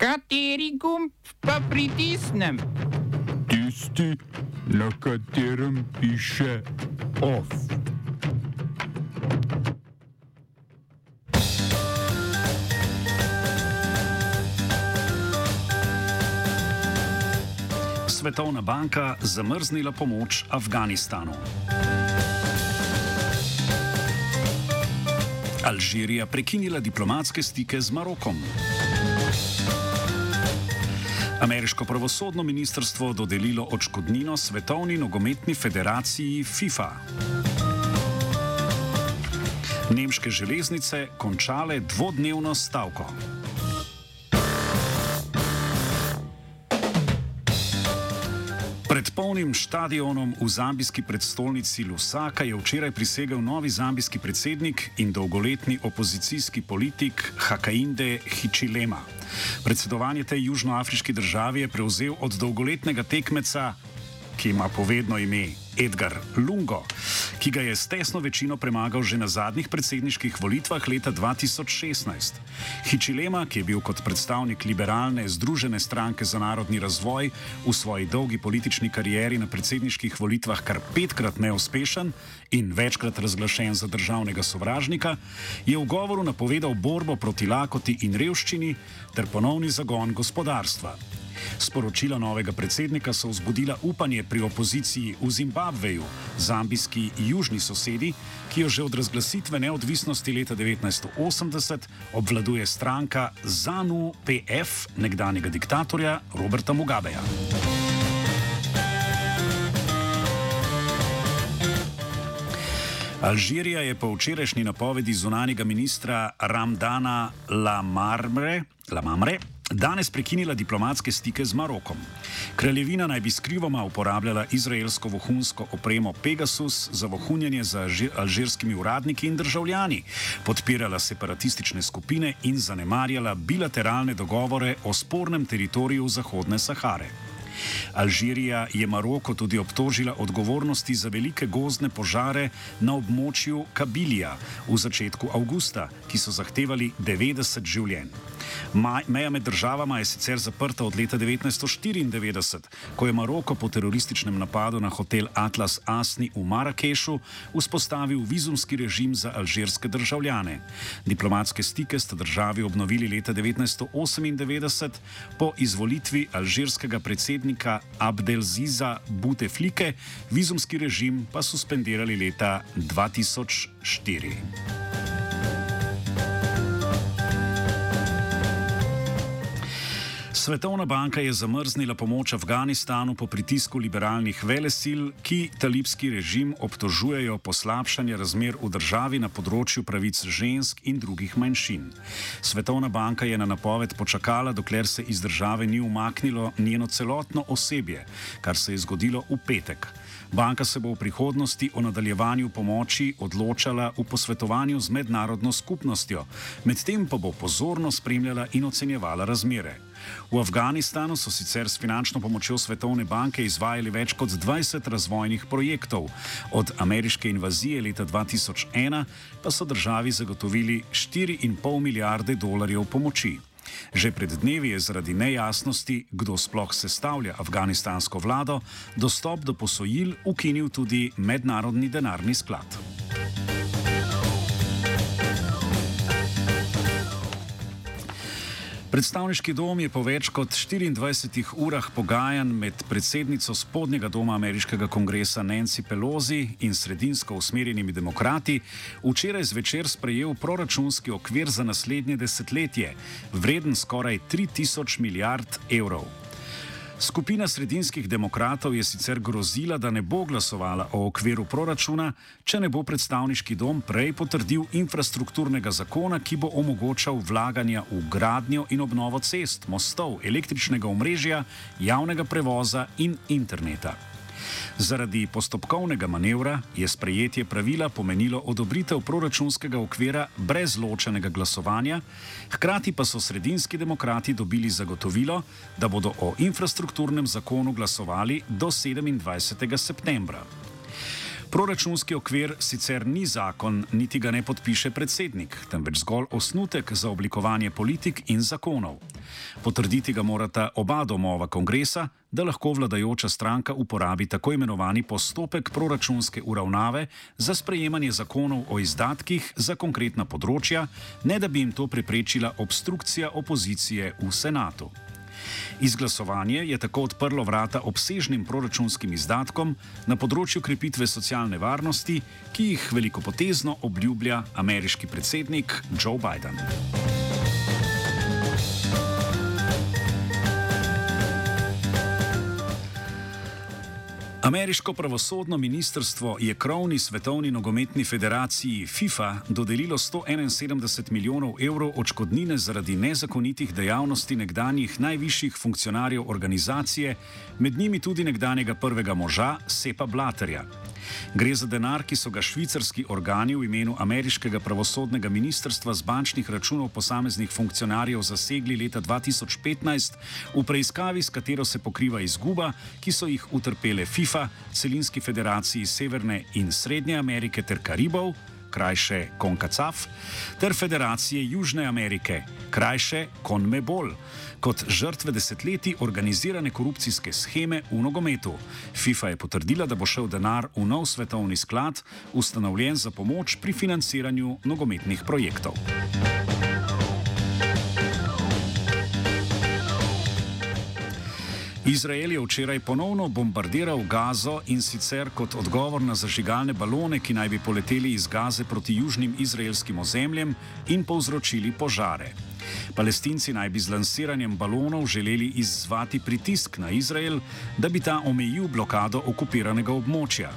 Kateri gumb pa pritisnem? Tisti, na katerem piše OF. Svetovna banka zamrznila pomoč Afganistanu. Alžirija prekinila diplomatske stike z Marokom. Ameriško pravosodno ministrstvo dodelilo odškodnino Svetovni nogometni federaciji FIFA. Nemške železnice končale dvodnevno stavko. Pred polnim stadionom v zambijski predstolnici Lusaka je včeraj prisegel novi zambijski predsednik in dolgoletni opozicijski politik Hakainde Hichilema. Predsedovanje tej južnoafriški državi je prevzel od dolgoletnega tekmeca, ki ima povedno ime Edgar Lungo, ki ga je s tesno večino premagal že na zadnjih predsedniških volitvah leta 2016. Hičilema, ki je bil kot predstavnik liberalne Združene stranke za narodni razvoj v svoji dolgi politični karieri na predsedniških volitvah kar petkrat neuspešen in večkrat razglašen za državnega sovražnika, je v govoru napovedal borbo proti lakoti in revščini ter ponovni zagon gospodarstva. Sporočila novega predsednika so vzbudila upanje pri opoziciji v Zimbabveju, zambijski južni sosedi, ki jo že od razglasitve neodvisnosti leta 1980 obvladuje stranka ZANU PF nekdanjega diktatorja Roberta Mugabeja. Alžirija je po včerajšnji napovedi zunanjega ministra Ramdana Lamamre, Lamamre danes prekinila diplomatske stike z Marokom. Kraljevina naj bi skrivoma uporabljala izraelsko vohunsko opremo Pegasus za vohunjenje z alžirskimi uradniki in državljani, podpirala separatistične skupine in zanemarjala bilateralne dogovore o spornem teritoriju Zahodne Sahare. Alžirija je Maroko tudi obtožila odgovornosti za velike gozdne požare na območju Kabilija v začetku avgusta, ki so zahtevali 90 življenj. Meja med državama je sicer zaprta od leta 1994, ko je Maroko po terorističnem napadu na hotel Atlas Asni v Marrakešu vzpostavil vizumski režim za alžirske državljane. Diplomatske stike sta državi obnovili leta 1998 po izvolitvi alžirskega predsednika predsednika Abdelziza Buteflike, vizumski režim pa suspendirali leta 2004. Svetovna banka je zamrznila pomoč Afganistanu po pritisku liberalnih velesil, ki talibski režim obtožujejo poslabšanje razmer v državi na področju pravic žensk in drugih manjšin. Svetovna banka je na napoved počakala, dokler se iz države ni umaknilo njeno celotno osebje, kar se je zgodilo v petek. Banka se bo v prihodnosti o nadaljevanju pomoči odločala v posvetovanju z mednarodno skupnostjo, medtem pa bo pozorno spremljala in ocenjevala razmere. V Afganistanu so sicer s finančno pomočjo Svetovne banke izvajali več kot 20 razvojnih projektov, od ameriške invazije leta 2001 pa so državi zagotovili 4,5 milijarde dolarjev pomoči. Že pred dnevi je zaradi nejasnosti, kdo sploh sestavlja afganistansko vlado, dostop do posojil ukinil tudi Mednarodni denarni sklad. Predstavniški dom je po več kot 24 urah pogajanj med predsednico spodnjega doma ameriškega kongresa Nancy Pelosi in sredinsko usmerjenimi demokrati včeraj zvečer sprejel proračunski okvir za naslednje desetletje, vreden skoraj 3000 milijard evrov. Skupina sredinskih demokratov je sicer grozila, da ne bo glasovala o okviru proračuna, če ne bo predstavniški dom prej potrdil infrastrukturnega zakona, ki bo omogočal vlaganja v gradnjo in obnovo cest, mostov, električnega omrežja, javnega prevoza in interneta. Zaradi postopkovnega manevra je sprejetje pravila pomenilo odobritev proračunskega okvira brez ločenega glasovanja, hkrati pa so sredinski demokrati dobili zagotovilo, da bodo o infrastrukturnem zakonu glasovali do 27. septembra. Proračunski okvir sicer ni zakon, niti ga ne podpiše predsednik, temveč zgolj osnutek za oblikovanje politik in zakonov. Potrditi ga morata oba domova kongresa, da lahko vladajoča stranka uporabi tako imenovani postopek proračunske uravnave za sprejemanje zakonov o izdatkih za konkretna področja, ne da bi jim to preprečila obstrukcija opozicije v senatu. Izglasovanje je tako odprlo vrata obsežnim proračunskim izdatkom na področju krepitve socialne varnosti, ki jih velikopotezno obljublja ameriški predsednik Joe Biden. Ameriško pravosodno ministrstvo je krovni svetovni nogometni federaciji FIFA dodelilo 171 milijonov evrov odškodnine zaradi nezakonitih dejavnosti nekdanjih najvišjih funkcionarjev organizacije, med njimi tudi nekdanjega prvega moža Sepa Blaterja. Gre za denar, ki so ga švicarski organi v imenu ameriškega pravosodnega ministrstva z bančnih računov posameznih funkcionarjev zasegli leta 2015 v preiskavi, s katero se pokriva izguba, ki so jih utrpele FIFA, celinski federaciji Severne in Srednje Amerike ter Karibov. Krajše Konkacaf, ter Federacije Južne Amerike, krajše Konmebol kot žrtve desetletij organizirane korupcijske scheme v nogometu. FIFA je potrdila, da bo šel denar v nov svetovni sklad, ustanovljen za pomoč pri financiranju nogometnih projektov. Izrael je včeraj ponovno bombardiral Gazo in sicer kot odgovor na zažigalne balone, ki naj bi poleteli iz Gaze proti južnim izraelskim ozemljem in povzročili požare. Palestinci naj bi z lansiranjem balonov želeli izzvati pritisk na Izrael, da bi ta omejil blokado okupiranega območja.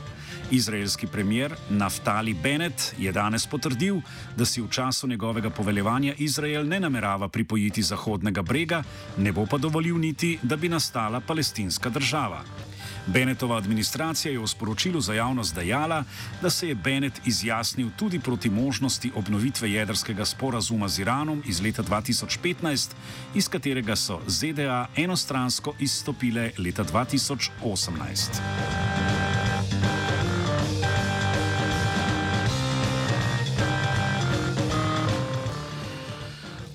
Izraelski premier Naftali Bennett je danes potrdil, da si v času njegovega poveljevanja Izrael ne namerava pripojiti Zahodnega brega, ne bo pa dovolil niti, da bi nastala palestinska država. Benetova administracija je v sporočilu za javnost dejala, da se je Benet izjasnil tudi proti možnosti obnovitve jedrskega sporazuma z Iranom iz leta 2015, iz katerega so ZDA enostransko izstopile leta 2018.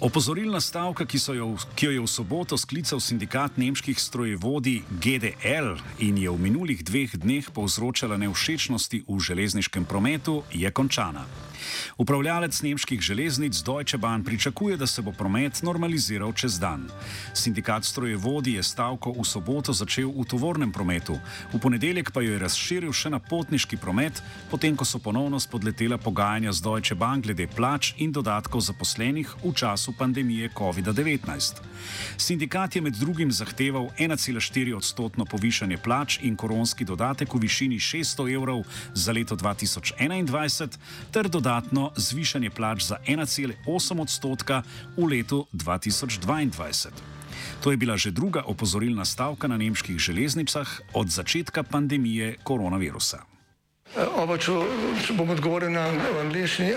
Opozorilna stavka, ki, jo, ki jo je v soboto sklical sindikat nemških strojevodij GDL in je v minulih dveh dneh povzročala nevšečnosti v železniškem prometu, je končana. Upravljalec nemških železnic Deutsche Bahn pričakuje, da se bo promet normaliziral čez dan. Sindikat strojevodij je stavko v soboto začel v tovornem prometu, v ponedeljek pa jo je razširil še na potniški promet, potem ko so ponovno spodletela pogajanja z Deutsche Bahn glede plač in dodatkov zaposlenih v času pandemije COVID-19. Sindikat je med drugim zahteval 1,4 odstotno povišanje plač in koronski dodatek v višini 600 evrov za leto 2021 ter dodatek dodatno zvišanje plač za 1,8 odstotka v letu 2022. To je bila že druga opozorilna stavka na nemških železnicah od začetka pandemije koronavirusa. Oba, če, če bom odgovoril na angliški.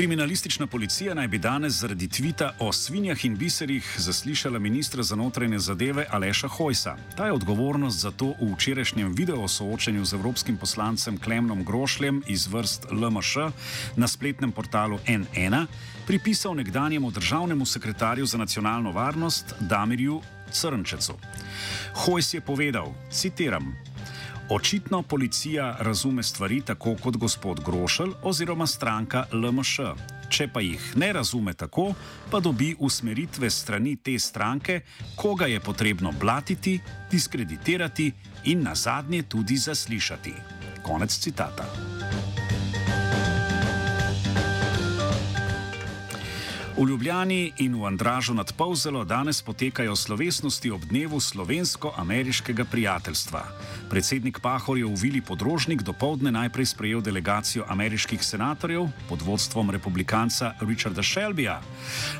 Kriminalistična policija naj bi danes zaradi tvita o svinjah in biserih zaslišala ministra za notranje zadeve Aleša Hojsa. Ta je odgovornost za to v včerajšnjem video soočenju z evropskim poslancem Klemnom Grošljem iz vrst LMŠ na spletnem portalu N1 pripisal nekdanjemu državnemu sekretarju za nacionalno varnost Damirju Crnčecu. Hojs je povedal, citiram, Očitno policija razume stvari tako kot gospod Grošelj oziroma stranka LMŠ. Če pa jih ne razume tako, pa dobi usmeritve strani te stranke, koga je potrebno blatiti, diskreditirati in na zadnje tudi zaslišati. Konec citata. V Ljubljani in v Andražu nad Povzelo danes potekajo slovesnosti ob dnevu slovensko-ameriškega prijateljstva. Predsednik Pahor je v Vili Podrožnik dopoledne najprej sprejel delegacijo ameriških senatorjev pod vodstvom republikanca Richarda Shelbyja.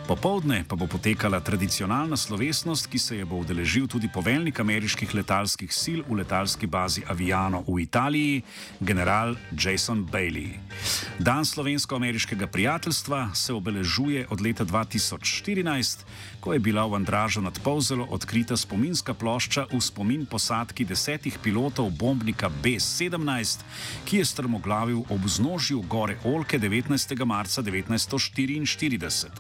Popovdne pa bo potekala tradicionalna slovesnost, ki se je bo udeležil tudi poveljnik ameriških letalskih sil v letalski bazi Aviano v Italiji, general Jason Bailey. Dan slovensko-ameriškega prijateljstva se obeležuje od leta 2014, ko je bila v Andražu nad Povzelo odkrita spominska plošča v spomin posadki desetih pilotov bombnika B-17, ki je strmoglavil ob vznožju gore Olke 19. marca 1944.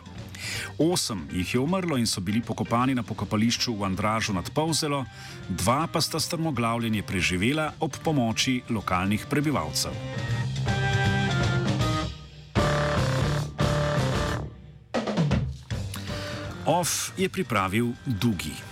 Osem jih je umrlo in so bili pokopani na pokopališču v Andražu nad Povzelo, dva pa sta strmoglavljenje preživela ob pomoči lokalnih prebivalcev. OF je pripravil Dugi.